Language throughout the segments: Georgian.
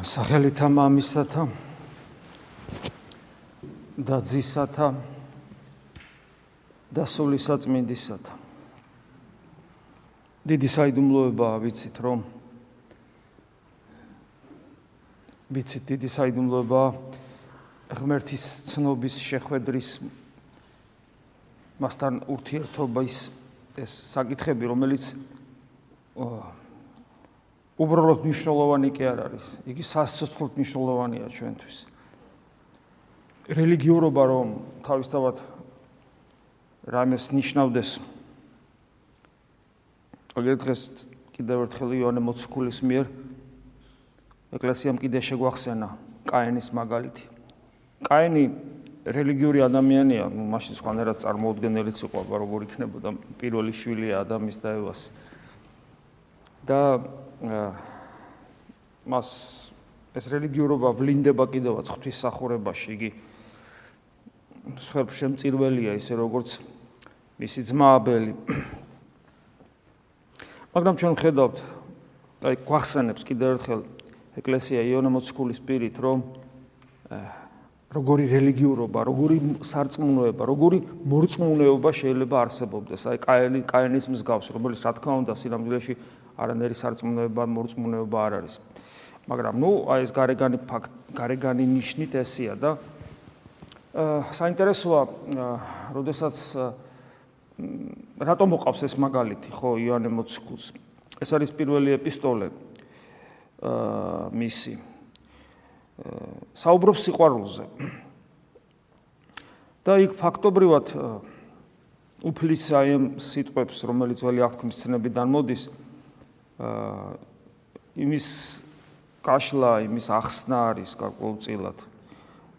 სახელითა მამისათა და ძისათა და სულისაწმინდისათა დიდი საიდუმლოებაა ვიცით რომ ვიცით დიდი საიდუმლოებაა ღმერთის ცნობის შეხვედრის მასთან ურთიერთობის ეს საკითხები რომელიც უბრალოდ მნიშვნელოვანი კი არ არის. იგი სასოცხლოდ მნიშვნელოვანია ჩვენთვის. რელიგიურობა რომ თავისთავად რამეს ნიშნავდეს აგერ დღეს კიდევ ერთხელ იოანე მოციქულის მიერ ეკლესიამ კიდე შეგვახსენა კაენის მაგალითი. კაენი რელიგიური ადამიანია, ну, მაშინ სხვანაირად წარმოუდგენელიც იყო, როგორ იქნებოდა პირველი შვილი ადამის და ევას. და მას ეს რელიგიურობა ვლინდება კიდევაც ღვთისმსახურებაში იგი სხვებს შემწირველია ისე როგორც მისი ძმა აბელი. მაგრამ ჩვენ ხედავთ აი გვახსენებს კიდევ ერთხელ ეკლესია იონა მოციქულის პირით რომ როგორი რელიგიურობა, როგორი სარწმუნოება, როგორი მორწმუნეობა შეიძლება არსებობდეს აი კაენი კაენის მსგავს, რომელიც რა თქმა უნდა სინამდვილეში არანერი სარწმუნოება, მორწმუნეობა არ არის. მაგრამ ნუ აი ეს გარეგანი ფაქტ, გარეგანი ნიშნით ესია და აა საინტერესოა, როდესაც რატომ მოყავს ეს მაგალითი, ხო, იოანე მოციქულს. ეს არის პირველი ეპისტოლე აა მისი. აა საუბრობს სიყვარულზე. და იქ ფაქტობრივად უფლის აი ამ სიტყვებს, რომელიც ველი აღთქმის ცნებიდან მოდის, იმის კაშლა, იმის ახსნა არის გარკვეულწილად,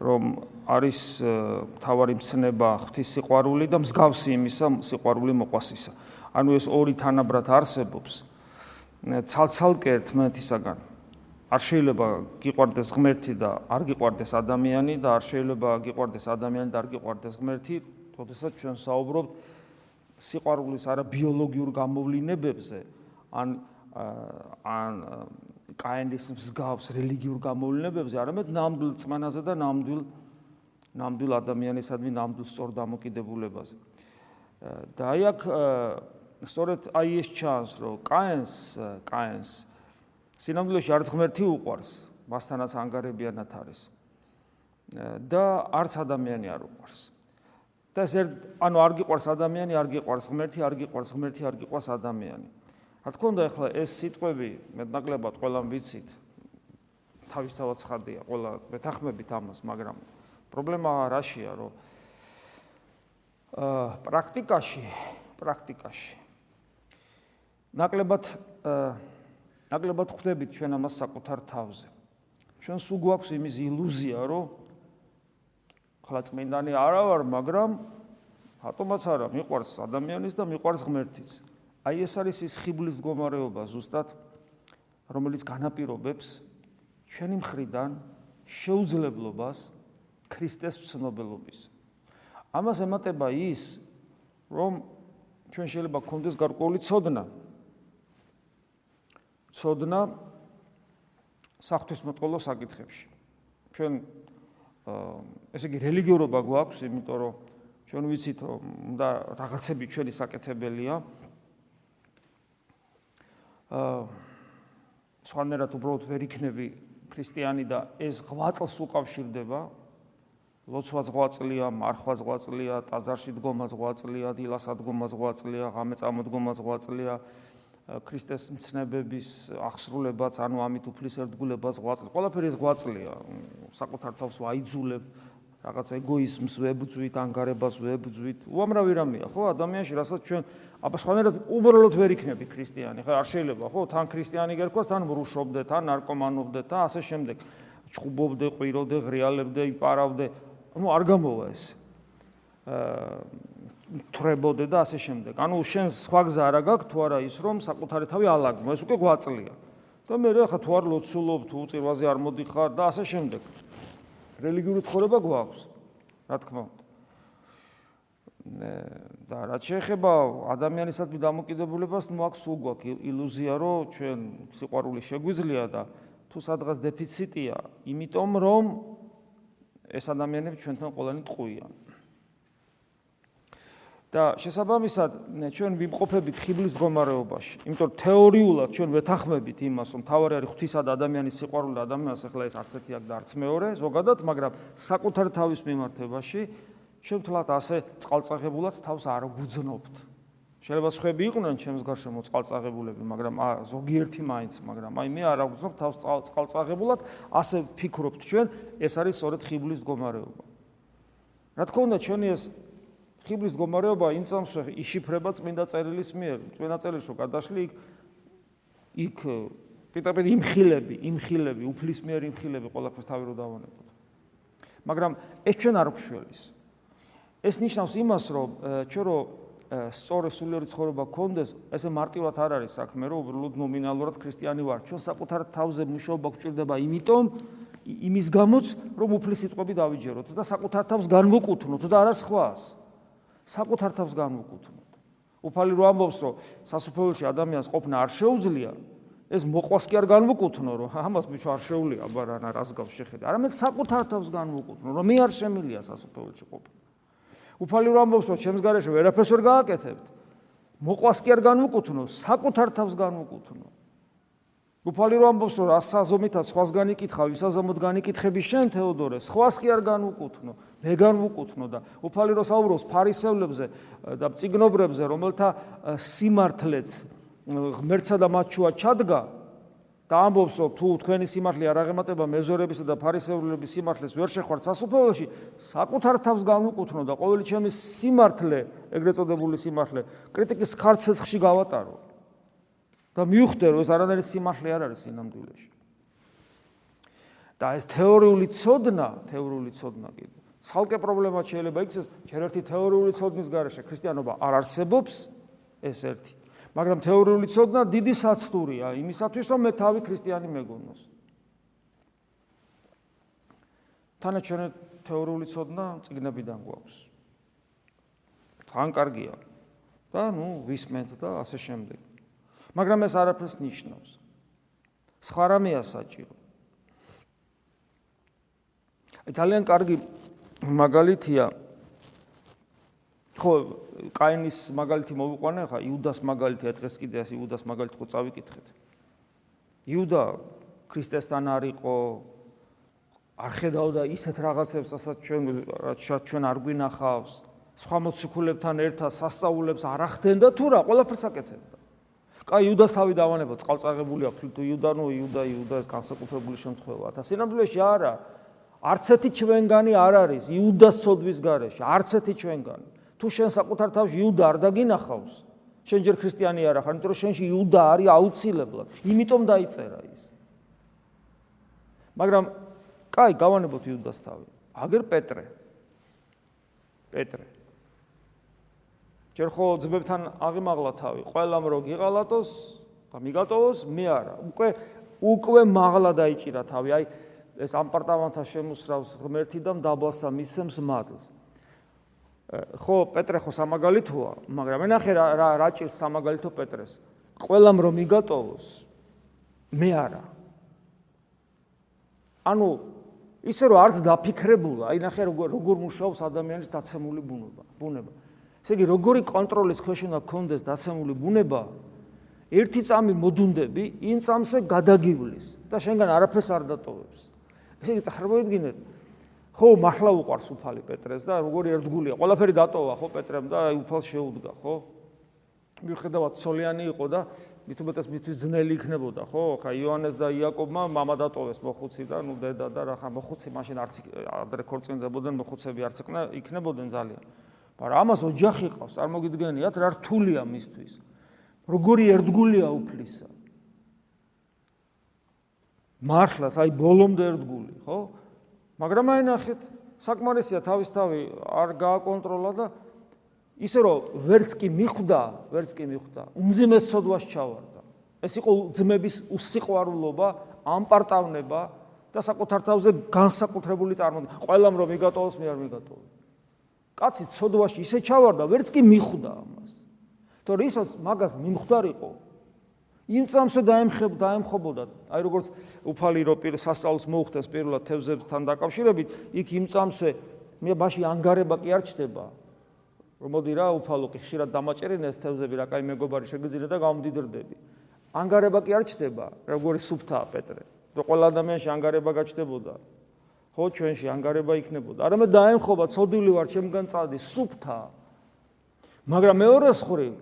რომ არის თავარი მცნება ღვთის სიყვარული და მსგავსი იმისა სიყვარული მოყვასისა. ანუ ეს ორი თანაბრად არსებობს ცალ-ცალკე ერთმანეთისაგან. არ შეიძლება გიყვარდეს ღმერთი და არ გიყვარდეს ადამიანი და არ შეიძლება გიყვარდეს ადამიანი და არ გიყვარდეს ღმერთი, თორსა ჩვენ საუბრობთ სიყვარულის არა ბიოლოგიურ გამოვლინებებზე, ან ან კაენის მსგავს რელიგიურ გამოვლენებებზე, არამედ ნამდვილ წმანაზე და ნამდვილ ნამდვილ ადამიანისადმი ნამდვილ სწორ დამოკიდებულებაზე. და აი აქ სწორედ აი ეს ჩანს, რომ კაენს კაენს სინამდვილეში არც ღმერთი უყვარს, მასთანაც ანგარებიანად არის. და არც ადამიანი არ უყვარს. და ეს ანუ არ გიყვარს ადამიანი, არ გიყვარს ღმერთი, არ გიყვარს ღმერთი, არ გიყვარს ადამიანი. რა თქმა უნდა ახლა ეს სიტყვები მეტნაკლებად ყველამ ვიცით თავისთავად ხარდია ყველა მეთახმებით ამას მაგრამ პრობლემა რაშია რომ აა პრაქტიკაში პრაქტიკაში ნაკლებად ნაკლებად ხვდებით ჩვენ ამას საკუთარ თავზე ჩვენ სულ გვაქვს იმის ილუზია რომ ხლა წმინდანი არა ვარ მაგრამ ატომაც არა მიყვარს ადამიანის და მიყვარს ღმერთის აი ეს არის ის ხიბლის მდგომარეობა ზუსტად რომელიც განაპირობებს ჩვენი მხრიდან შეუძლებლობას ქრისტეს ცნობელობის. ამას ემატება ის, რომ ჩვენ შეიძლება გქონდეს გარკვეული ცოდნა. ცოდნა საფრთხისმოწყალო საკითხებში. ჩვენ ესე იგი რელიგიურობა გვაქვს, იმიტომ რომ ჩვენ ვიცით რომ უნდა რაღაცები ჩვენი საკეთებელია. სხვანაირად უბრალოდ ვერ იქნები ქრისტიანი და ეს ღვაწლს უკავშირდება ლოცვა ზღვაწლია, მარხვა ზღვაწლია, ტაძარში დგომა ზღვაწლია, დილასა დგომა ზღვაწლია, ღამე წამოდგომა ზღვაწლია, ქრისტეს მცნებების აღსრულებაც, ანუ ამით უფლის ერთგულება ზღვაწლია. ყველაფერი ზღვაწლია. საკუთარ თავს ვაიძულებ, რაღაც ეგოიზმს ვებძვით, ანგარებას ვებძვით. უამრავი რამეა, ხო, ადამიანში, რასაც ჩვენ აბა სხვანაირად უბრალოდ ვერ იქნები ქრისტიანი. ხო, არ შეიძლება, ხო, თან ქრისტიანი გერქვას, თან ბრუშობდე, თან ნარკომანობდე და ასე შემდეგ. ჩხუბობდე, ყვიროდე, ღრიალებდე, იპარავდე. ну არ გამოვა ეს. აა თრებოდე და ასე შემდეგ. ანუ შენ სხვა გზა არა გაქვს თუ არა ის რომ საკუთარი თავი ალაგმო, ეს უკვე გვაწლია. და მე რა ხა თუ არ ლოცულობ, თუ წირვაზე არ მოდიხარ და ასე შემდეგ. რელიგიური ცხოვრება გვაქვს. რა თქმა უნდა. და რა შეიძლება ადამიანისადმი დამოკიდებულებას, ნუ აქვს სულ გვაქვს ილუზია, რომ ჩვენ სიყვარული შეგვიძლია და თუ სადღაც დეფიციტია, იმიტომ რომ ეს ადამიანები ჩვენთან ყველანი ტყუიან. და შესაბამისად ჩვენ ვიმყოფებით ხიბლის მდგომარეობაში. იმიტომ თეორიულად ჩვენ ვეთანხმებით იმას, რომ თავარი არის ღვთისა და ადამიანის სიყვარული და ადამიანს ახლა ეს არც ერთი აქ და არც მეორე, ზოგადად, მაგრამ საკუთარ თავის მიმართებაში ჩვენ თლათ ასე წყალწაღებულად თავს არ გვძნობთ. შეიძლება სხვები იყვნენ ჩემს გარშემო წყალწაღებულები, მაგრამ ზოგიერთი მაინც, მაგრამ აი მე არ აღვძნობ თავს წყალწაღებულად, ასე ფიქრობთ ჩვენ, ეს არის სწორედ ხიბლის მდგომარეობა. რა თქმა უნდა, ჩვენი ეს ხიბლის მდგომარეობა იმ წამსვე იშიფრება წმინდა წერილის მიერ. წმინდა წერილს რო გადაშლი იქ იქ პიტაპიტ იმხილები, იმხილები, უფლის მიერ იმხილები ყველაფერს თავი რო დავანებოთ. მაგრამ ეს ჩვენ არ გვშველის. ეს ნიშნავს იმას, რომ ჩვენ რო სწორი სულიერი ცხოვრება გქონდეს, ესე მარტივად არ არის საქმე, რომ უბრალოდ ნომინალურად ქრისტიანი ვარ. ჩვენ საკუთარ თავზე მუშაობა გვჭირდება, იმიტომ იმის გამოც, რომ უფლის სიტყვები დავიჯეროთ და საკუთარ თავს განვუკუთვნოთ და არა სხვას. საკუთარ თავს განუკუთვნოთ. უფალი რო ამბობს, რომ სასופელში ადამიანს ყოფნა არ შეუძლია, ეს მოყვას კი არ განვუკუთვნო, რომ ამას მე არ შეუძლია, აბა რა რას გავს შეხედა. არამედ საკუთარ თავს განვუკუთვნო, რომ მე არ შემილია სასופელში ყოფნა. უფალი რო ამბობს, რომ ჩემს გარეშე ვერაფერს ვერ გააკეთებთ. მოყვას კი არ განვუკუთვნო, საკუთარ თავს განვუკუთვნო. უფალი რო ამბობს რომ ასაზომითა სხვას განიკითხავ ისაზომოდ განიკითხები შენ თეოდორე სხვას კი არ განუკუთნო მე განუკუთნო და უფალი რო საუბრობს ფარისევლებზე და წიგნობრებზე რომელთა სიმართლეც ღმერთსა და მათშუა ჩადგა და ამბობს რომ თუ თქვენი სიმართლე არ აღემატება მეზორებისა და ფარისევლების სიმართლეს ვერ შეხვართ სასופველში საკუთარ თავს განუკუთნო და ყოველი ჩემი სიმართლე ეგრეთ წოდებული სიმართლე კრიტიკის ხარცესხში გავატარო და მიუხვდე რომ ეს არანაირი სიმართლე არ არის ინამდვილეში. და ეს თეორიული ცოდნა, თეორიული ცოდნა კიდე. ცალკე პრობლემა შეიძლება იქცეს, ჯერ ერთი თეორიული ცოდნის გარეშე ქრისტიანობა არ არსებობს, ეს ერთი. მაგრამ თეორიული ცოდნა დიდი საცდურია იმისათვის, რომ მე თავი ქრისტიანი მეგონოს. თანაჩვენე თეორიული ცოდნა წიგნებიდან გვაქვს. თან კარგია. და ნუ ვისმენთ და ასე შემდეგ. მაგრამ ეს არაფერს ნიშნავს. სხვა რამეა საჭირო. ძალიან კარგი მაგალითია ხო კაინის მაგალითი მოვიყვანე ხა იუდას მაგალითი დღეს კიდე ეს იუდას მაგალითი ხო წავიკითხეთ. იუდა ქრისტესთან არისო არ ხედავდა ისეთ რაღაცებს, რასაც ჩვენ რაც ჩვენ არ გვინახავს. სხვა მოციქულებთან ერთად სასწაულებს არ ახდენდა თუ რა, ყველაფერს აკეთებდა. კაი იუდას თავი დავანება წყალწაღებული აქვს თუ იუდა ნუ იუდა იუდა ეს განსაკუთრებული შემთხვევაა. და სინამდვილეში არა. არც ერთი ჩვენგანი არ არის იუდას სოდვის გარეშე. არც ერთი ჩვენგანი. თუ შენ საკუთარ თავში იუდა არ დაგინახავს შენ ჯერ ქრისტიანი არ ახარ იმიტომ რომ შენში იუდა არის აუცილებლად. იმიტომ დაიწერა ის. მაგრამ კაი გავანებოთ იუდას თავი. აგერ პეტრე. პეტრე ჯერ ხო ძმებთან აღიმაღლა თავი, ყველამ რო გიღალატოს და მიგატოვოს, მე არა. უკვე უკვე მაღლა დაიჭირა თავი. აი ეს ამპარტამანთა შემოსრავს ღმერთი და დაბლასა მისცემს მადლს. ხო, პეტრე ხო სამაგალითოა, მაგრამ ენახე რა რა რა ჭირს სამაგალითო პეტრეს. ყველამ რო მიგატოვოს, მე არა. ანუ ისე რომ არც დაფიქრებულა, აი ნახე როგორ როგორ მუშაობს ადამიანის დაცემული ბუნება, ბუნება. ესე იგი, როგორი კონტროლის ქვეშ უნდა გქონდეს დაცემული ბუნება, ერთი წამი მოდუნდები, იმ წამსვე გადაგივლის და შენგან არაფერს არ დატოვებს. ესე იგი, წარმოიდგინეთ, ხო, მართლა უყარს უფალი პეტრეს და როგორი ერთგულია, ყველაფერი დატოვა ხო პეტრემ და უფალს შეუდგა, ხო? მიუხედავად ცოლიანი იყო და მით უმეტეს მისთვის ძნელი იქნებოდა, ხო? ხა იოანეს და იაკობმა მამა დატოვეს მოხუციდან, ნუ დედა და რა ხა მოხუცი მაშინ არც ადრე ქორწინდებოდნენ, მოხუცები არც იქნებოდნენ ძალიან. მაგრამ ამას ოჯახი ყავს, წარმოგიდგენიათ რა რთულია მისთვის. როგორი ერთგულია უფლისა. მართლაც აი ბოლომდე ერთგული, ხო? მაგრამ აი ნახეთ, საკმარისია თავისთავი არ გააკონტროლა და ისე რომ ვერც კი მიხვდა, ვერც კი მიხვდა, უმძიმეს სოდვას ჩავარდა. ეს იყო ძმების უსიყვარულობა, ამპარტავნება და საკუთარ თავზე განსაკუთრებული წარმოდგენა. ყველამ რომ მიგატოვოს, მე არ მიგატოვო. კაცი ცოდვაში ისე ჩავარდა, ვერც კი მიხვდა ამას. თორე ისაც მაგას მიმხვდარიყო. იმ წამსო დაემხებ დაემხობოდა. აი როგორც უფალი რო პირ სასწაულს მოუხდეს პირველად თევზებთან დაკავშირებით იქ იმ წამსე მე მაშინ ანგარება კი არ ჩდება. რომ მოდი რა უფალო კი ხშირად დამაჭერინეს თევზები რა კაი მეგობარი შეგიძლია და გამდიდრდები ანგარება კი არ ჩდება როგორი სუფთაა პეტრე. და ყველა ადამიანში ანგარება გაჩნდებოდა ხო ჩვენში ანგარება იქნებოდა არამედ დაემხობა ცოდილი ვარ ჩემგან წადი სუფთაა მაგრამ მეორე მხრივ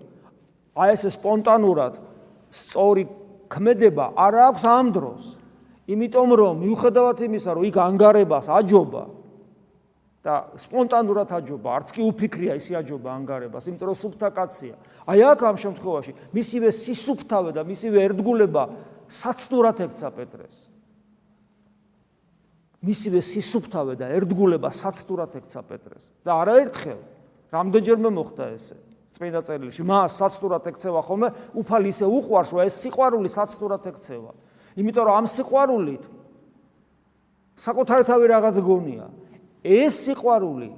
აი ეს სპონტანურად სწორი ქმედება არ აქვს ამ დროს. იმიტომ რომ მიუხედავად იმისა, რომ იქ ანგარებას აჯობა და სპონტანურად აჯობა, არც კი უფიქრია ისე აჯობა ანგარებას, იმიტომ რომ სუფთა კაცია. აი აქ ამ შემთხვევაში მისივე სისუფთავე და მისივე ერთგულება საცდურად ექცა პეტრეს. მისივე სისუფთავე და ერთგულება საცდურად ექცა პეტრეს. და არაერთხელ რამდენჯერმე მოხდა ესე. წმინდა წერილში მას საცდურად ეკცევა ხოლმე უფალი ისე უყვარს რომ ეს სიყვარული საცდურად ეკცევა იმიტომ რომ ამ სიყვარულით საკუთარი თავი რაღაც გონია ეს სიყვარული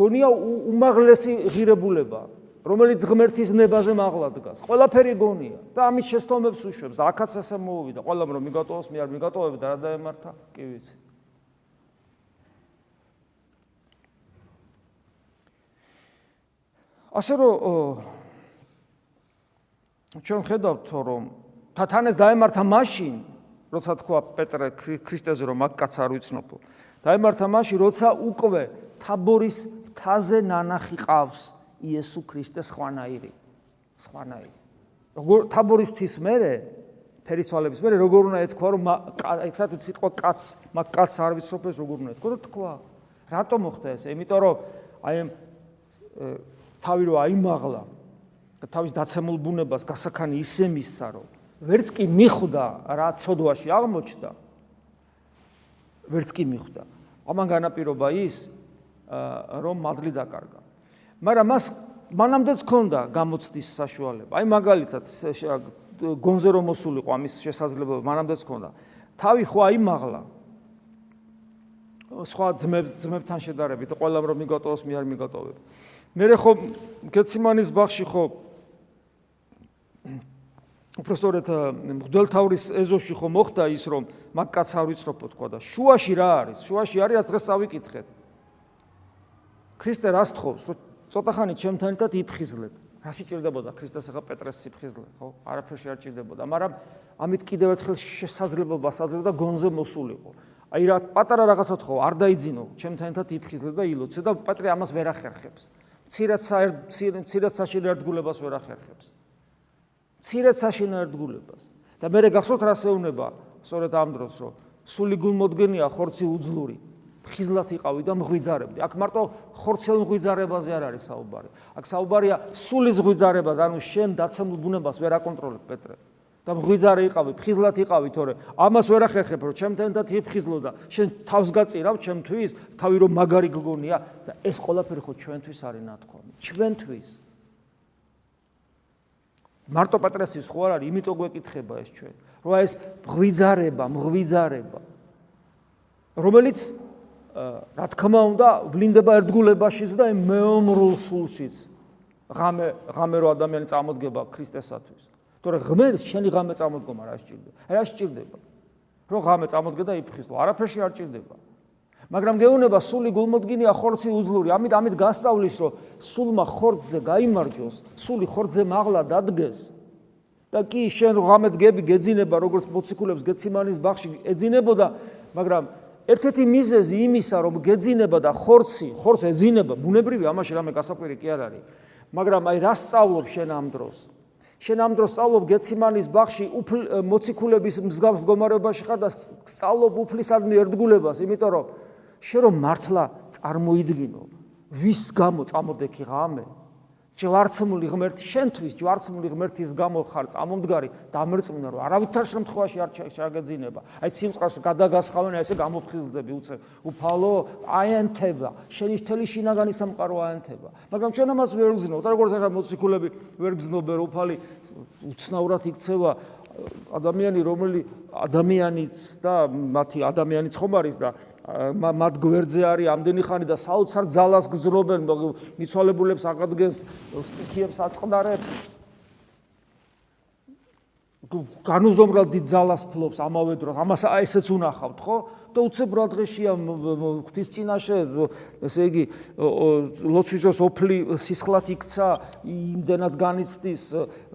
გონია უმაღლესი ღირებულება რომელიც ღმერთის ნებაზე მაღლა დგას. ყველაფერი გონია და ამის შეცდომებს უშვებს. აქაც ასე მოუვიდა. ყველამ რომ მიგატოვოს მე არ მიგატოვებ და რა დაემართა კი ვიცი. ასე რომ ჩვენ ხედავთ რომ თათანეს დაემართა მაშინ როცა თქვა პეტრე ქრისტეზე რომ აქ კაც არ ვიცნობო დაემართა მაშინ როცა უკვე თაბორის თაზე ნანახი ყავს იესო ქრისტეს ხვანაირი. ხვანაირი. როგორ თაბორის თის მერე ფერისვალების მერე როგორ უნდა ეთქვა რომ ეცად სიტყვა კაც მაგ კაც არ ვიცნობ ეს როგორ უნდა ეთქვა რომ თქვა რატომ მოხდა ეს? იმიტომ რომ აი თავი რო აიმაღლა და თავის დაცემულ ბუნებას გასახანი ისე მისცა რომ ვერც კი მიხვდა რა ცოდვაში აღმოჩნდა. ვერც კი მიხვდა ამან განაპირობა ის რომ მადლი დაკარგა მაგრამ მას მანამდეც ჰქონდა გამოცდის საშუალება. აი მაგალითად გონზე რომ მოსულიყო ამის შესაძლებლობა მანამდეც ჰქონდა. თავი ხო აიმაღლა სხვა ძმებთან შედარებით ყველამ რომ მიგატოვოს მე არ მიგატოვებ მე ხო გეციმანის ბაღში ხო უბრალოდ მღვდელთაურის ეზოში ხო მოხდა ის რომ მაგ კაც არ ვიცნობო თქვა და შუაში რა არის? შუაში არის დღეს წავიკითხეთ. ქრისტე რას თხოვს? რომ ცოტა ხანი ჩემთან ერთად იფხიზლეთ რა სიჭირდებოდა ქრისტეს ახლა პეტრეს სიფხიზლე ხო არაფერში არ ჭირდებოდა მაგრამ ამით კიდევ ერთხელ შესაძლებლობა საძლევა და გონზე მოსულიყო აი რა პატარა რაღაცა თხოვ არ დაიძინო ჩემთან ერთად იფხიზლე და ილოცე და პეტრე ამას ვერ ახერხებს ცირად საშინე ერთგულებას ვერ ახერხებს. ცირად საშინე ერთგულებას. და მე გახსოვთ რა შეუნება, სწორედ ამ დროს, რომ სული გულმოდგენია ხორცი უძლური. ხიზლად იყავი და მღვიძარებდი. აქ მარტო ხორცელ მღვიძარებაზე არ არის საუბარი. აქ საუბარია სულის მღვიძარებაზე, ანუ შენ დაცემულ ბუნებას ვერ აკონტროლებ, პეტრე. და მღვიძარე იყავი, ფხიზლად იყავი, თორე ამას ვერ ახერხებ, რომ ჩემთან და თიფხიზლო და შენ თავს გაწირავ ჩემთვის, თავი რომ მაგარი გგონია და ეს ყველაფერი ხო ჩვენთვის არის ნათქვამი, ჩვენთვის. მარტო პატრესის ხო არ არის, იმიტომ გვეკითხება ეს ჩვენ, რომ ეს მღვიძარება, მღვიძარება რომელიც რა თქმა უნდა ვლინდება ერთგულებაშიც და მეომრულ სულშიც. ღამე ღამე რო ადამიანი წამოდგება ქრისტესათვის. თორე ღმერთს შენი ღამე წამოდგომა რა სჭირდება? რა სჭირდება? რო ღამე წამოდგე და იფხიზლო, არაფერში არ სჭირდება. მაგრამ გეუნება სული გულმოდგინია ხორცი უძლური, ამით ამით გასწავლის, რომ სულმა ხორცზე გამოიმარჯოს, სული ხორცზე მაღლა დადგეს. და კი შენ ღამე დგები გეძინება, როგორც მოციქულებს გეციმანის ბაღში ეძინებოდა, მაგრამ ერთ-ერთი მიზეზი იმისა, რომ გეძინება და ხორცი, ხორცს ეძინება, ბუნებრივი ამაში რამე გასაკვირი კი არ არის. მაგრამ აი რა სწავლობ შენ ამ დროს? შენ ამ დროს სწავლობ გეციმანის ბაღში მოციქულების მსგავს მდგომარეობაში ხარ და სწავლობ უფლისადმი ერთგულებას, იმიტომ რომ შენ რომ მართლა წარმოიდგინო, ვის გამო წამოდექი ღამე? ჯვარცმული ღმერთი შენთვის ჯვარცმული ღმერთის გამო ხარ წამომდგარი დამერწმუნე რომ არავითარ შემთხვევაში არ ჩაგეძინება. აი სიმწყარს გადაგასხავენ ესე გამოფხიზლდები უცე უფალო აენთება. შენი თელი შინაგანი სამყარო აენთება. მაგრამ ჩვენ ამას ვერ გძნობთ როგორც ახლა მოციქულები ვერ გძნობენ უფალი უცნაურად იქცევა ადამიანი რომელი ადამიანიც და მათი ადამიანიც ხომ არის და მათ გვერდზე არის ამდენი ხანი და საოცარ ძალას გზნობენ მიცვალებულებს აღადგენს სტიქიებს აწყდარებს. განუზომრალ დიდ ძალას ფლობს ამავე დროს ამას ესეც უნახავთ ხო და უცებ რა დღეშია ღვთის წინაშე ესე იგი ლოცვისოს ოფლი სისხლად იქცა იმდენად განიცდის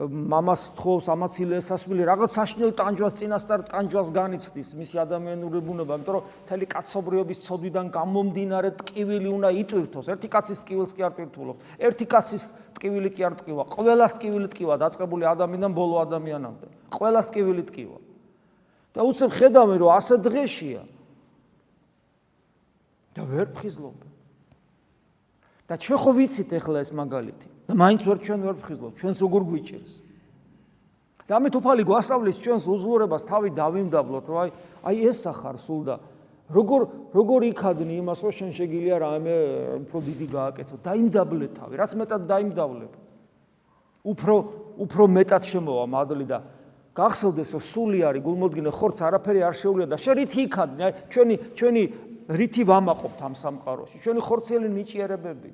მამას თხოვს ამაცილე ესასვილი რაღაც საშნელ ტანჯვას წინასწარ ტანჯვას განიცდის მისი ადამიანური ბუნება იმიტომ რომ თელი კაცობრიობის ცოდვიდან გამომდინარე ტკივილი უნდა იტვირთოს. ერთი კაცის ტკივილს კი არ ტვირთულობ ერთი კაცის ტკივილი კი არ ტკივა. ყველას ტკივილი ტკივა დაწყებული ადამიანიდან ბოლო ადამიანამდე. ყველას ტკივილი ტკივა. და უცებ ხედავენ რომ ასე დღეშია და ვერ ფხიზლობ. და ჩვენ ხო ვიცით ახლა ეს მაგალითი და მაინც ვერ ჩვენ ვერ ფხიზლობ, ჩვენს როგორ გვიჭერს. და ამით უფალი გვასწავლის ჩვენს უზლურებას თავი დავიმდაბლოთ, რომ აი აი ეს ახარ სულ და როგორ როგორ იქადნი იმას, რომ შენ შეგიძლია რამე უფრო დიდი გააკეთო, დაიმდაბლე თავი, რაც მეტად დაიმდაბლებ. უფრო უფრო მეტად შემოვა მადლი და გახსოვდეს რომ სული არის გულმოდგინე ხორც არაფერი არ შეუძლია და შენ რითი იქადნი აი ჩვენი ჩვენი რითი ვამაყობთ ამ სამყაროში? ჩვენი ხორცელი ნიჭიერებები,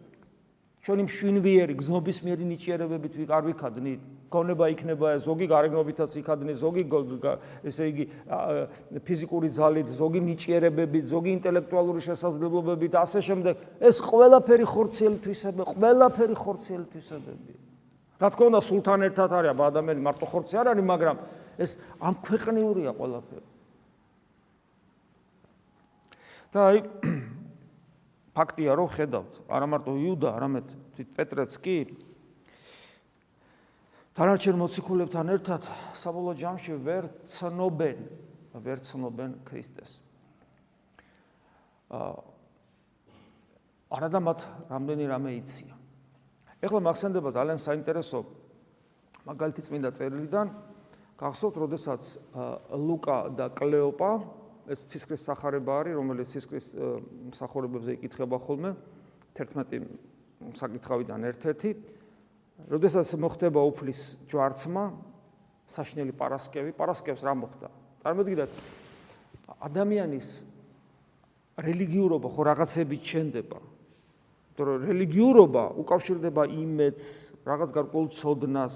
ჩვენი მშვინვიერი გზნობის მიერი ნიჭიერებებით ვიყარ ვიქადნით? გონება იქნება ზოგი გარეგნობითაც იქადნი, ზოგი ესე იგი ფიზიკური ძალით, ზოგი ნიჭიერებებით, ზოგი ინტელექტუალური შესაძლებლობებით ასე შემდეგ. ეს ყველაფერი ხორცელი თვისებები, ყველაფერი ხორცელი თვისებები. რა თქმა უნდა, სულთან ერთად არის, ადამიანი მარტო ხორცი არ არის, მაგრამ ეს ამ ქვეყნიურია ყველაფერი. და აი ფაქტია რომ ხედავთ არა მარტო იუდა არამედ თვით პეტრეც კი თანარჩენ მოციქულებთან ერთად საბოლოო ჯამში ვერ ცნობენ ვერ ცნობენ ქრისტეს. აა არა და მათ რამდენი რამე იციან ეხლა მახსენდება ძალიან საინტერესო მაგალითი წმინდა წერილიდან. გახსოვთ როდესაც ლუკა და კლეოპა ეს ცისკრის სახარება არის, რომელიც ცისკრის სახურებებზე იკითხება ხოლმე 11 საკითხავიდან ერთ-ერთი. როდესაც მოხდება უფლის ჯვარცმა, საშნელი პარასკევი, პარასკევს რა მოხდა? წარმოგიდგენთ ადამიანის რელიგიურობა ხო რაღაცები ჩენდება. იმიტომ რომ რელიგიურობა უკავშირდება იმედს, რაღაც გარკვეულ ცოდნას,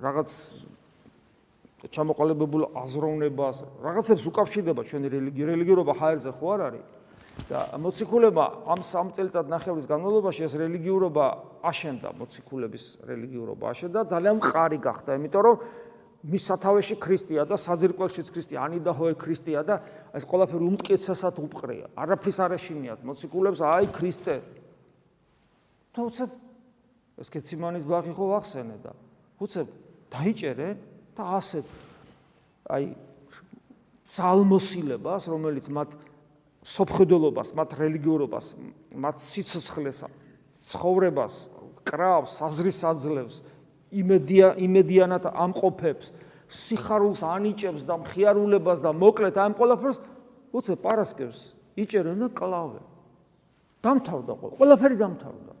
რაღაც ჩამოყალიბებულ აზროვნებას, რაღაცებს უკავშირდება ჩვენი რელიგია, რელიგიურობა ჰაერზე ხო არ არის? და მოციქულება ამ სამ წელიწად ნახევრის განმავლობაში ეს რელიგიურობა აშენდა, მოციქულების რელიგიურობა აშენდა, ძალიან მყარი გახდა, იმიტომ რომ მის სათავეში ქრისტეა და საძირკველშიც ქრისტეა, ანიდა ჰოე ქრისტეა და ეს ყველაფერი უმტკიცესად უპყრია. არაფრის არ ეშინიათ მოციქულებს, აი ქრისტე. და უცებ ეს კეციმანის ბაღი ხო ახსენე და უცებ დაიჭერენ და ასე აი ძალმოსილებას, რომელიც მათ სოფხედელობას, მათ რელიგიურობას, მათ სიცოცხლეს, ცხოვრებას კრავს, აზრის აძლევს, იმედია იმედიანად ამყოფებს, სიხარულს ანიჭებს და მხიარულებას და მოკლედ ამ ყველაფერს უცე პარასკევს იჭერენ და კლავენ. დამთავრდა ყველა, ყველაფერი დამთავრდა.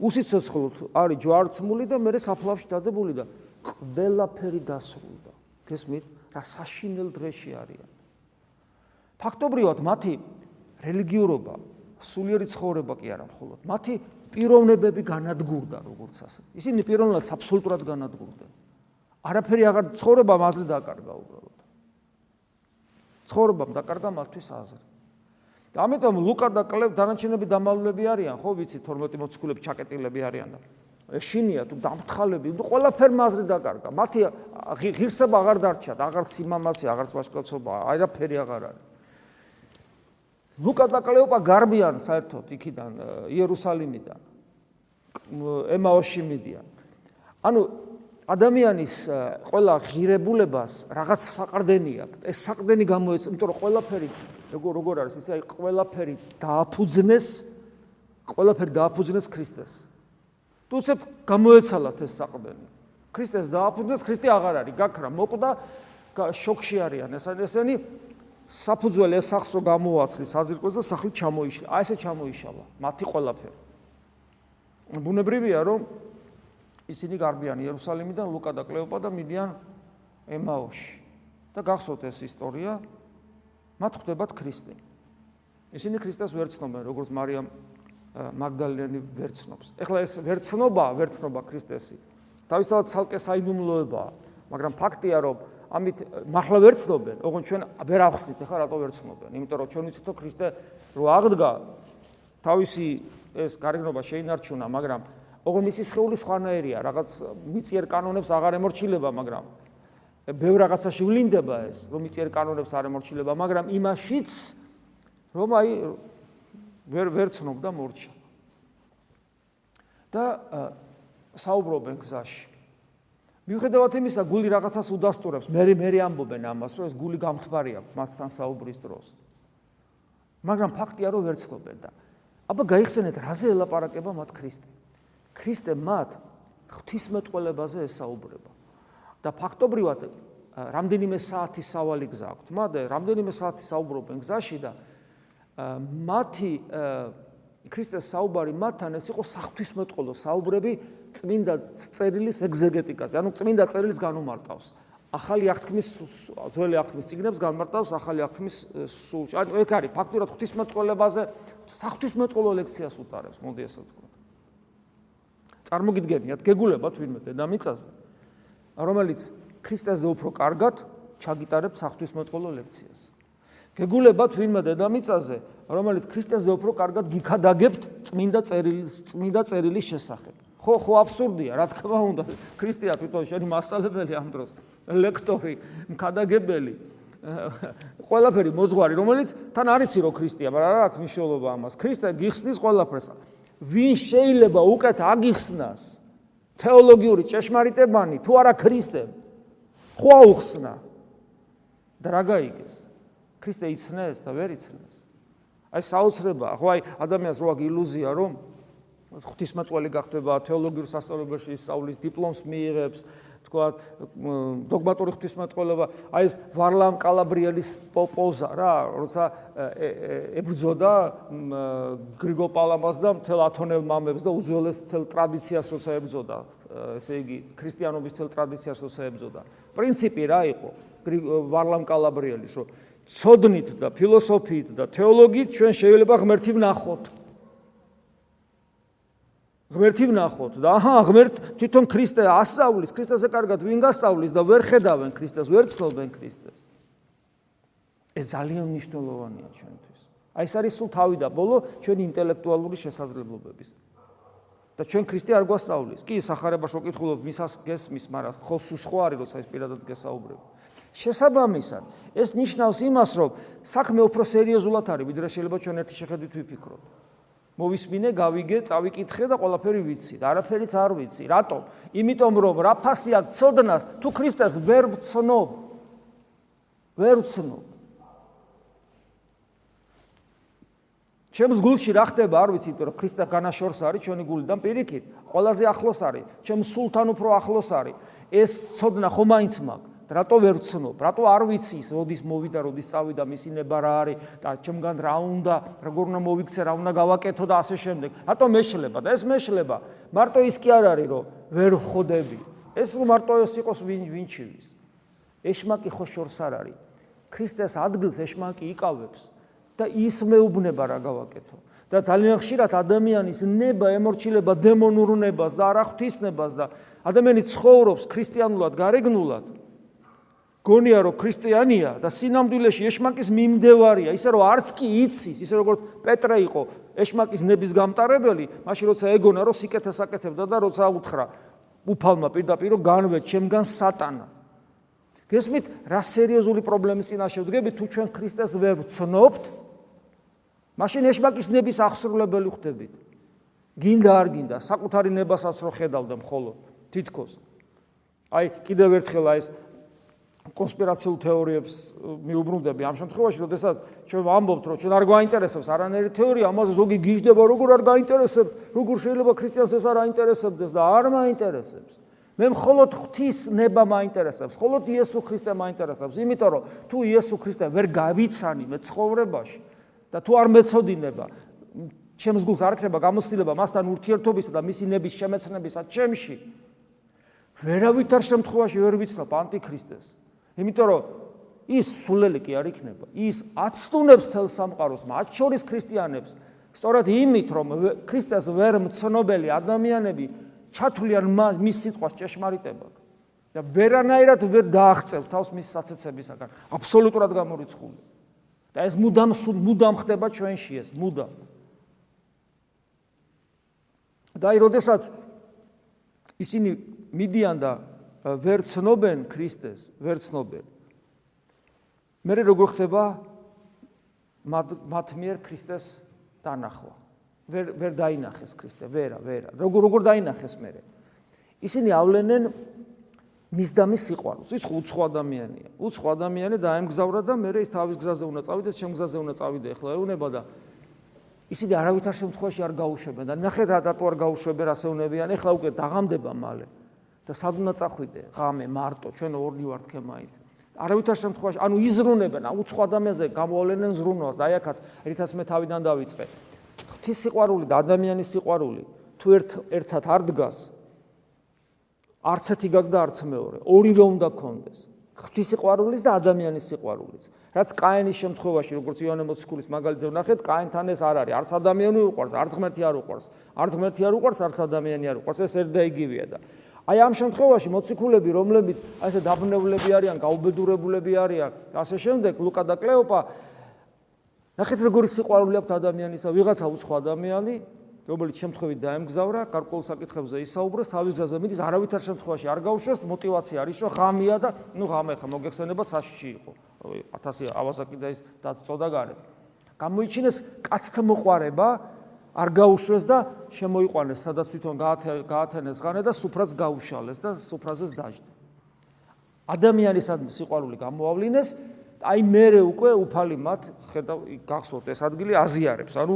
უსიცოცხლოდ არის ჯვარცმული და მე საფლავში დადებული და ყველაფერი დასრულდა. გესმით? რა საშინელ დღეში არიან. ფაქტობრივად მათი რელიგიურობა, სულიერი ცხოვრება კი არა მხოლოდ, მათი პიროვნებები განადგურდა როგორც ასე. ისინი პიროვნულად აბსოლუტურად განადგურდნენ. არაფერი აღარ ცხოვრება მასზე დაკარგა უბრალოდ. ცხოვრებამ დაკარგა მათთვის აზრი. და ამიტომ ლუკა და კლევ დანარჩენები დამალულები არიან, ხო ვიცი 12 მოციქულები ჩაკეტილები არიან და შინია თუ დამთხალები, თუ ყველაფერ მაზრი დაკარგა. მათი ღირსება აღარ დარჩათ, აღარ სიმამაცე, აღარ სვაშკაცობა, აირაფერი აღარ არის. ლუკა და კლეოპა გარბიან საერთოდ იქიდან იერუსალიმიდან. ემაოში მიდიან. ანუ ადამიანის ყველა ღირებულებას რაღაც საყრდენი აქვს. ეს საყრდენი გამოეც, იმიტომ რომ ყველაფერი როგორ როგორ არის, ისე აი ყველაფერი დააფუძნეს, ყველაფერი დააფუძნეს ქრისტეს. თუცებ გამოეცალათ ეს საყდენი. ქრისტეს დააფუძნეს, ქრისტე აღარ არის, გაქრა, მოკვდა, შოქში არიან ესენი ესენი საფუძველი ეს სახს რო გამოაცლის საძირკოს და სახლი ჩამოიშლა. აი ესე ჩამოიშალა, მათი ყველაფერი. ბუნებრივია, რომ ისინი გარბიან იერუსალიმიდან ლუკა და კლეოპა და მიდიან ემაოში. და გახსოვთ ეს ისტორია, მათ ხდებათ ქრისტე. ისინი ქრისტეს ვერ ცნობენ, როგორც მარიამ მაგდალენი ვერცნობს. ეხლა ეს ვერცნობა, ვერცნობა ქრისტესი. თავისთავად ცალკე საიდუმლოება. მაგრამ ფაქტია რომ ამით მართლა ვერ ცნობენ, ოღონდ ჩვენ ვერ ახსნით ახლა რატო ვერ ცნობენ, იმიტომ რომ ჩვენ ვიცით რომ ქრისტე რო აღდგა თავისი ეს გარეგნობა შეინარჩუნა, მაგრამ ოღონდ მისი სხეული სხვანაირია, რაღაც მიწიერ კანონებს აღარ ემორჩილება, მაგრამ ბევრ რაღაცაში ვლინდება ეს, რომ მიწიერ კანონებს არ ემორჩილება, მაგრამ იმაშიც რომ აი ვერ ვერ ცნობდა მორჩა. და საუბრობენ გზაში. მიუხედავად იმისა, გული რაღაცას უდასტურებს, მე მე ამბობენ ამას, რომ ეს გული გამთბარია მასთან საუბრის დროს. მაგრამ ფაქტია, რომ ვერ ცნობენ და აბა გაიხსენეთ, რაზე ელაპარაკება მათ ქრისტე. ქრისტე მათ ღვთისმეტყველებაზე ესაუბრება. და ფაქტობრივად რამდენიმე საათის სავალი გზა აქვთ. მათ რამდენიმე საათი საუბრობენ გზაში და მათი ქრისტეს საუბარი მათთან ეს იყო საღვთისმეტყველო საუბრები წმინდა წერილის ეგზეგეტიკაზე, ანუ წმინდა წერილის განუმარტავს. ახალი აღთქმის ძველი აღთქმის ციგნებს განმარტავს ახალი აღთქმის სულში. ანუ ეგ არის ფაქტურად ღვთისმეტყველებაზე საღვთისმეტყველო ლექციას უტარებს, მოდი ასე ვთქვა. წარმოგიდგენიათ, გეგულებათ ვინმე დედამიწაზე, რომელიც ქრისტეზე უფრო კარგად ჩაგიტარებს საღვთისმეტყველო ლექციას. გეგულებათ ვინმე დედამიწაზე, რომელიც ქრისტეზე უფრო კარგად გიქადაგებთ წმინდა წერილის წმინდა წერილის შესახებ. ხო, ხო აბსურდია, რა თქმა უნდა. ქრისტეა თვითონ შენი მასალებელი ამ დროს, ლექტორი, მქადაგებელი, ყველაფერი მოძღვარი, რომელიც თან არიცი რომ ქრისტეა, მაგრამ რა აქვს მნიშვნელობა ამას? ქრისტე გიხსნის ყველაფერს. ვინ შეიძლება უკეთ აგიხსნას? თეოლოგიური ჭეშმარიტებანი თუ არა ქრისტე? ხო აუხსნა. და რა გაიგეს? ქრისტე იცნეს და ვერ იცნეს. აი საოცრება, ხო აი ადამიანს რო აქვს ილუზია, რომ ღვთისმეტყველი გახდება თეოლოგიურ სასწავლებელში სწავლის დიპლომს მიიღებს, თქვა დოგმატური ღვთისმეტყველება, აი ეს ვარლამ კალაბრიელის პოპოზა რა, როცა ებრძოდა გრიგო პალამას და მთელ ათონელ მამებს და უძველეს მთელ ტრადიციას როცა ებრძოდა, ესე იგი ქრისტიანობის მთელ ტრადიციას როცა ებრძოდა. პრინციპი რა იყო? ვარლამ კალაბრიელის, რომ ცოდნით და ფილოსოფიით და თეოლოგიით ჩვენ შეიძლება ღმერთი ვნახოთ. ღმერთი ვნახოთ და აჰა ღმერთ თვითონ ქრისტე ასწავლის, ქრისტესე კარგად ვინ გასწავლის და ვერ ხედავენ ქრისტეს, ვერ ცნობენ ქრისტეს. ეს ძალიან მნიშვნელოვანია ჩვენთვის. აი ეს არის სულ თავი და ბოლო ჩვენი ინტელექტუალური შესაძლებლობების. და ჩვენ ქრისტე არ გვასწავლის. კი, სახარებაში ვკითხულობ მისას გესმის, მაგრამ ხო სულ სხვა არის, როცა ის პირადად გესაუბრებ. შესაბამისად, ეს ნიშნავს იმას, რომ საქმე უფრო სერიოზულად არის, ვიდრე შეიძლება ჩვენ ერთი შეხედვით ვიფიქროთ. მოვისმინე, გავიგე, წავიკითხე და ყველაფერი ვიცი. არაფერიც არ ვიცი. რატომ? იმიტომ რომ რა ფასი აქვს ცოდნას, თუ ქრისტეს ვერ ვცნობ. ვერ ვცნობ. ჩემს გულში რა ხდება, არ ვიცი, იმიტომ რომ ქრისტე განაშორს არის ჩვენი გულიდან პირიქით. ყველაზე ახლოს არის, ჩემს სულთან უფრო ახლოს არის. ეს ცოდნა ხომ მაინც მაქვს? რატო ვერ ვცნობ? რატო არ ვიცი ის, როდის მოვიდა, როდის წავიდა, მისი ნება რა არის და ჩემგან რა უნდა, როგორ უნდა მოვიქცე, რა უნდა გავაკეთო და ასე შემდეგ. რატო მეშლება? და ეს მეშლება მარტო ის კი არ არის, რომ ვერ ხვდები. ეს მარტო ეს იყოს ვინ ვინჩივის. ეშმაკი ხო შორს არ არის. ქრისტეს ადგილს ეშმაკი იკავებს და ის მეუბნება რა გავაკეთო. და ძალიან ხშირად ადამიანის ნება ემორჩილება დემონურ ნებას და არახთისნებას და ადამიანი ცხოვრობს ქრისტიანულად, გარეგნულად. გონია რომ ქრისტიანია და სინამდვილეში ეშმაკის მიმდევარია, ისე რომ არც კი იცის, ისე როგორც პეტრე იყო ეშმაკის ნების გამტარებელი, მაშინ როცა ეგონა რომ სიკეთეს აკეთებდა და როცა უთხრა უფალმა პირდაპირ რომ განვე ჩემგან სატანა. გესმით, რა სერიოზული პრობლემის წინაშე ვდგებით თუ ჩვენ ქრისტეს ვერ ვცნობთ? მაშინ ეშმაკის ნების აღსრულებელი ხდებით. გინდა არ გინდა, საკუთარი ნებასაც რო ხედავდა მხოლოდ თითქოს. აი, კიდევ ერთხელ აი ეს კონსპირაციულ თეორიებს მიუბრუნდები ამ შემთხვევაში, როდესაც ჩვენ ვამბობთ, რომ ჩვენ არ გვაინტერესებს არანაირი თეორია, ამაზე ზოგი გიждდება, როგორ არ გაინტერესებს, როგორ შეიძლება ქრისტიანს ეს არ აინტერესებდეს და არ მაინტერესებს. მე მხოლოდ ღვთის ნება მაინტერესებს, მხოლოდ იესო ქრისტე მაინტერესებს, იმიტომ რომ თუ იესო ქრისტე ვერ გავიცანი მე ცხოვრებაში და თუ არ მეწოდინება, ჩემს გულს არ ქრება გამოცდილება მასთან ურთიერთობისა და მისი ნების შემეცნებისა ჩემში. ვერავითარ შემთხვევაში ვერ ვიცნობ ანტიქრისტეს. იმიტომ რომ ის სულელი კი არ იქნება. ის აცდუნებს თელ სამყაროს, მათ შორის ქრისტიანებს. სწორედ იმით, რომ ქრისტეს ვერ მცნობელი ადამიანები ჩათვლიან მის სიტყვას ჭეშმარიტებად. და ვერანაირად ვერ დააღწევ თავს მის საცეცებისაგან. აბსოლუტურად გამორიცხული. და ეს მუდამ მუდამ ხდება ჩვენში ეს, მუდამ. და აი, როდესაც ისინი მიდიან და ვერ ცნობენ ქრისტეს, ვერ ცნობენ. მე როგორ ხდება მათ მიერ ქრისტეს დანახვა? ვერ ვერ დაინახეს ქრისტე, ვერა, ვერა. როგორ როგორ დაინახეს მე? ისინი ავლენენ მისდამის სიყვარულს. ის უცხო ადამიანია. უცხო ადამიანი დაემგზავრა და მე ის თავის გზაზე უნდა წავიდეს, ჩემ გზაზე უნდა წავიდე. ეხლა ეუნება და ისინი არავითარ შემთხვევაში არ გაუშვებენ და ნახეთ რა დატო არ გაუშვებენ ასეუნებიან. ეხლა უკვე დაღამდება მალე. და სად უნდა წახვიდე? ღამე მარტო, ჩვენ ორი ვართ ქე მაინც. არავითარ შემთხვევაში, ანუ იზრუნებენ, უცხო ადამიანზე გამოვლენენ ზრუნვას და აი აქაც ერთას მე თავიდან დავიწყე. ღვთის სიყვარული და ადამიანის სიყვარული თუ ერთ ერთად არ დგას, არც ერთი გაგდა არც მეორე, ორივე უნდა კონდეს. ღვთის სიყვარულის და ადამიანის სიყვარულის. რაც კაენის შემთხვევაში, როგორც იონე მოციქულის მაგალითზე ვნახეთ, კაენთან ეს არ არის, არც ადამიანი უყვარს, არც ღმერთი არ უყვარს, არც ღმერთი არ უყვარს, არც ადამიანი არ უყვარს, ეს ერთ და იგივეა და აი ამ შემთხვევაში მოციქულები, რომლებიც აი ესე დაბნევლები არიან, გაუბედურებულები არიან, ასე შემდეგ ლუკა და კლეოპა ნახეთ როგორი სიყვარული აქვს ადამიანისა, ვიღაცა უცხო ადამიანი, რომელიც შემთხვევით დაემგზავრა, გარკვეულ საკითხებზე ისაუბროს, თავის გზაზე მიდის, არავითარ შემთხვევაში არ გაუშვეს, мотиваცია არის, რომ ღამია და ნუ ღამე ხა მოგეხსენებათ საშიში იყო. 1000 ავასაკი და ის დაწოდა გარეთ. გამოიჩინეს კაცთა მოყარება, არ გაუშვეს და შემოიყვანეს, სადაც თვითონ გაათენეს ღანე და სუფრაც გაუშალეს და სუფრაზეც დაждდა. ადამიანისადმი სიყვარული გამოავლინეს, აი მე უკვე უფალი მათ ხედავ გახსოვთ ეს ადგილი აზიარებს, ანუ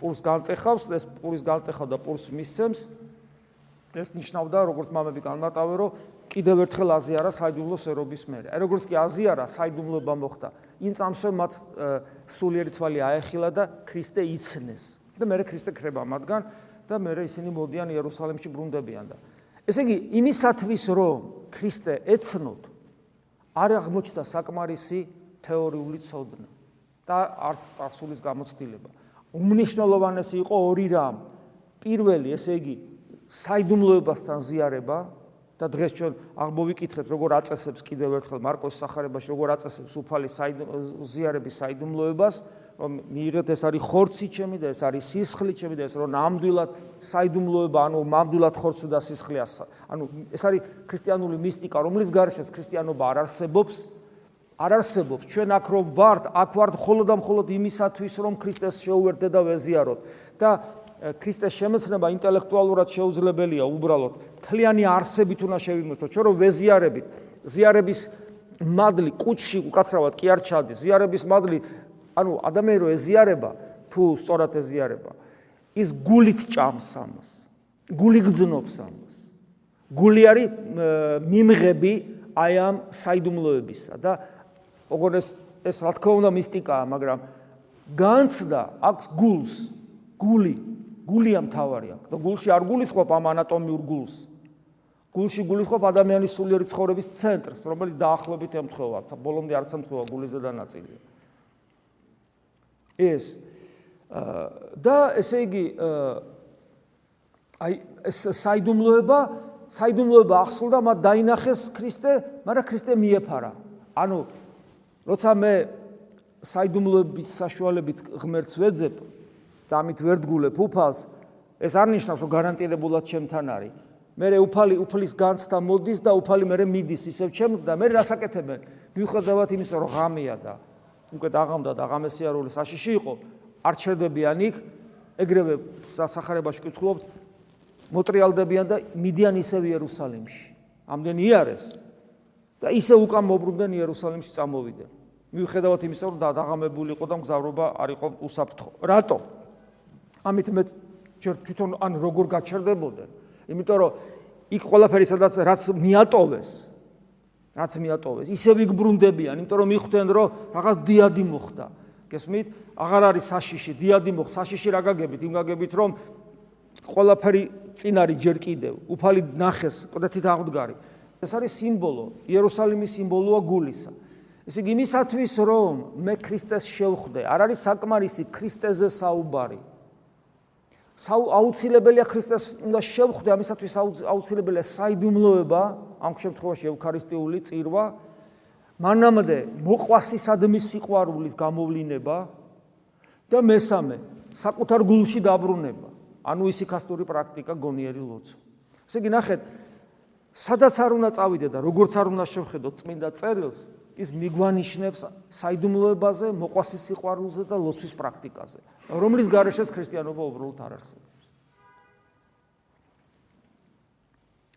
პულს განტეხავს, ეს პულის განტეხავ და პულს მისცემს. ეს ნიშნავდა, როგორც მამები განმარტავენ, რომ კიდევ ერთხელ აზიარა საიდუმლო სერობის მერე. აი როგორც კი აზიარა საიდუმლოება მოხდა, იმ წამსვე მათ სულიერი თვალი აეხილა და ქრისტე იცნეს. და მე ქრისტე ქრება მათგან და მე ისინი მოდიან იერუსალიმში ბრუნდებიან და ესე იგი იმისათვის რომ ქრისტე ეცნოთ არ აღმოჩნდა საკმარისი თეორიული ცოდნა და არც წარსულის გამოცდილება. უმნიშვნელოვანესი იყო ორი რამ. პირველი, ესე იგი, საიდუმლოებასთან ზიარება და დღეს ჩვენ აღმოვიკითხეთ, როგორ აწესებს კიდევ ერთხელ მარკოს სახარებაში, როგორ აწესებს უფალი ზიარების საიდუმლოებას, რომ მიიღეთ ეს არის ხორცი ჩემი და ეს არის სისხლი ჩემი და ეს რომ ნამდვილად საიდუმლოება, ანუ ნამდვილად ხორცი და სისხლია, ანუ ეს არის ქრისტიანული მისტიკა, რომლის გარშეც ქრისტიანობა არ არსებობს. არ არსებობს ჩვენ აქ რომ ვართ აქ ვართ მხოლოდ და მხოლოდ იმისათვის რომ ქრისტეს შეუერთდე და ვეზიაროთ და ქრისტეს შემეცნება ინტელექტუალურად შეუძლებელია უბრალოდ. თლიანი არსებით უნდა შევიმოწმოთ ჩვენ რომ ვეზიარებით ზიარების მადლი კუჩში უკაცრავად კი არ ჩადის. ზიარების მადლი ანუ ადამიანი რო ეზიარება თუ სწორად ეზიარება ის გულით ჭამს ამას გული გძნობს ამას. გული არის მიმღები აი ამ საიდუმლოებისა და ოღონ ეს ეს რა თქმა უნდა მისტიკაა, მაგრამ განცდა აქვს გულს, გული, გულია მთავარი აქვს და გულში არ გულისხმობ ამ ანატომიურ გულს. გულში გულისხმობ ადამიანის სულიერი ცხოვრების ცენტრს, რომელიც დაახლოებით ემთხვევა, ბოლომდე არც ემთხვევა გულის ზედანაწილი. ეს და ესე იგი აი ეს საიდუმლოება, საიდუმლოება ახსულდა მათ დაინახეს ქრისტე, მაგრამ ქრისტე მიეფარა. ანუ როცა მე საიდუმლოების საშუალებით ღმერთს ვეძებ და ამით ვერ დგულებ უფალს, ეს არ ნიშნავს, რომ გარანტირებულად ჩემთან არის. მე უფალი უფლის განცდა მოდის და უფალი მე მიდის ისევ ჩემ და მე რასაკეთებენ? მიუხედავად იმისა, რომ ღამეა და უკვე დაღამდა და ღამესიარული საშიში იყო, არ ჩერდებიან იქ, ეგრევე სასახარებაში კითხულობთ, მოტრიალდებიან და მიდიან ისევ იერუსალიმში. ამდენი იარეს და ისე უკან მოbrunდნენ იერუსალიმში წამოვიდნენ. მიუხედავად იმისა, რომ დაღამებული იყო და მგზავრობა არ იყო უსაფრთხო. რატო? ამით მე ჯერ თვითონ ან როგორ გაჩერდებოდნენ? იმიტომ რომ იქ ყველაფერი სადაც რაც მიატოვეს, რაც მიატოვეს, ისე ვიგბრუნდებიან, იმიტომ რომ მიხვდნენ, რომ რაღაც დიადი მოხდა. გესმით? აღარ არის საშიში, დიადი მოხდა, საშიში რა გაგებით? იმ გაგებით, რომ ყველაფერი წინ არის ჯერ კიდევ, უფალი ნახეს, ყდეთით აღმდგარი. ეს არის სიმბოლო, იერუსალიმის სიმბოლოა გულისა. ესე იგი იმისათვის რომ მე ქრისტეს შევხვდე, არ არის საკმარისი ქრისტეზე საუბარი. აუცილებელია ქრისტეს უნდა შევხვდე ამისათვის აუცილებელია საიდუმლოება ამ შემთხვევაში ევქარისტიული წირვა. მანამდე მოყვასისადმი სიყვარულის გამოვლინება და მესამე საკუთარ გულში დაბრუნება. ანუ ისიქასტური პრაქტიკა გონიერი ლოცვა. ესე იგი ნახეთ სადაც არ უნდა წავიდე და როგორც არ უნდა შევხედო წმინდა წერილს ის მიგვანიშნებს საიდუმლოებაზე, მოყვასის სიყვარულზე და ლოცვის პრაქტიკაზე, რომლის გარეშეც ქრისტიანობა უბრალოდ არ არსებობს.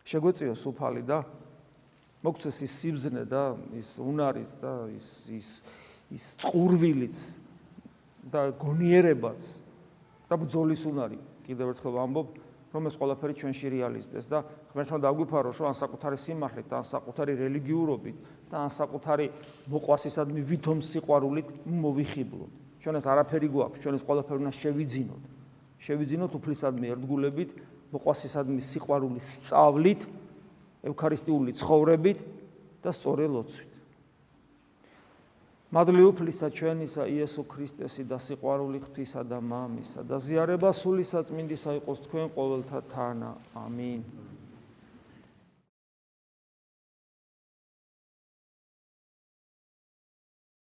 შეგვეციო სუფალი და მოგცეს ის სიბზნე და ის უნარის და ის ის ის წყურვილიც და გონიერებაც და ბძოლის უნარი კიდევ ერთხელ ვამბობ რომ ეს ყველაფერი ჩვენში რეალიზდეს და ღმერთმა დაგვიფაროს რომ ან საკუთარი სიმართლით, ან საკუთარი რელიგიურობით და ან საკუთარი მოყვასისადმი ვითომ სიყვარულით მოვიხიბლოთ. ჩვენ ეს არაფერი გვაქვს, ჩვენ ეს ყველაფერი უნდა შევიძინოთ. შევიძინოთ უფლისადმი ერთგულებით, მოყვასისადმი სიყვარულის სწავლით, ევქარისტიული ცხოვრებით და სწორი ლოცვით. მადლი უფლისა ჩვენისა იესო ქრისტესი და სიყვარული ღვთისა და მამისა და ზიარება სული საწმინდისა იყოს თქვენ ყოველთა თანა. ამინ.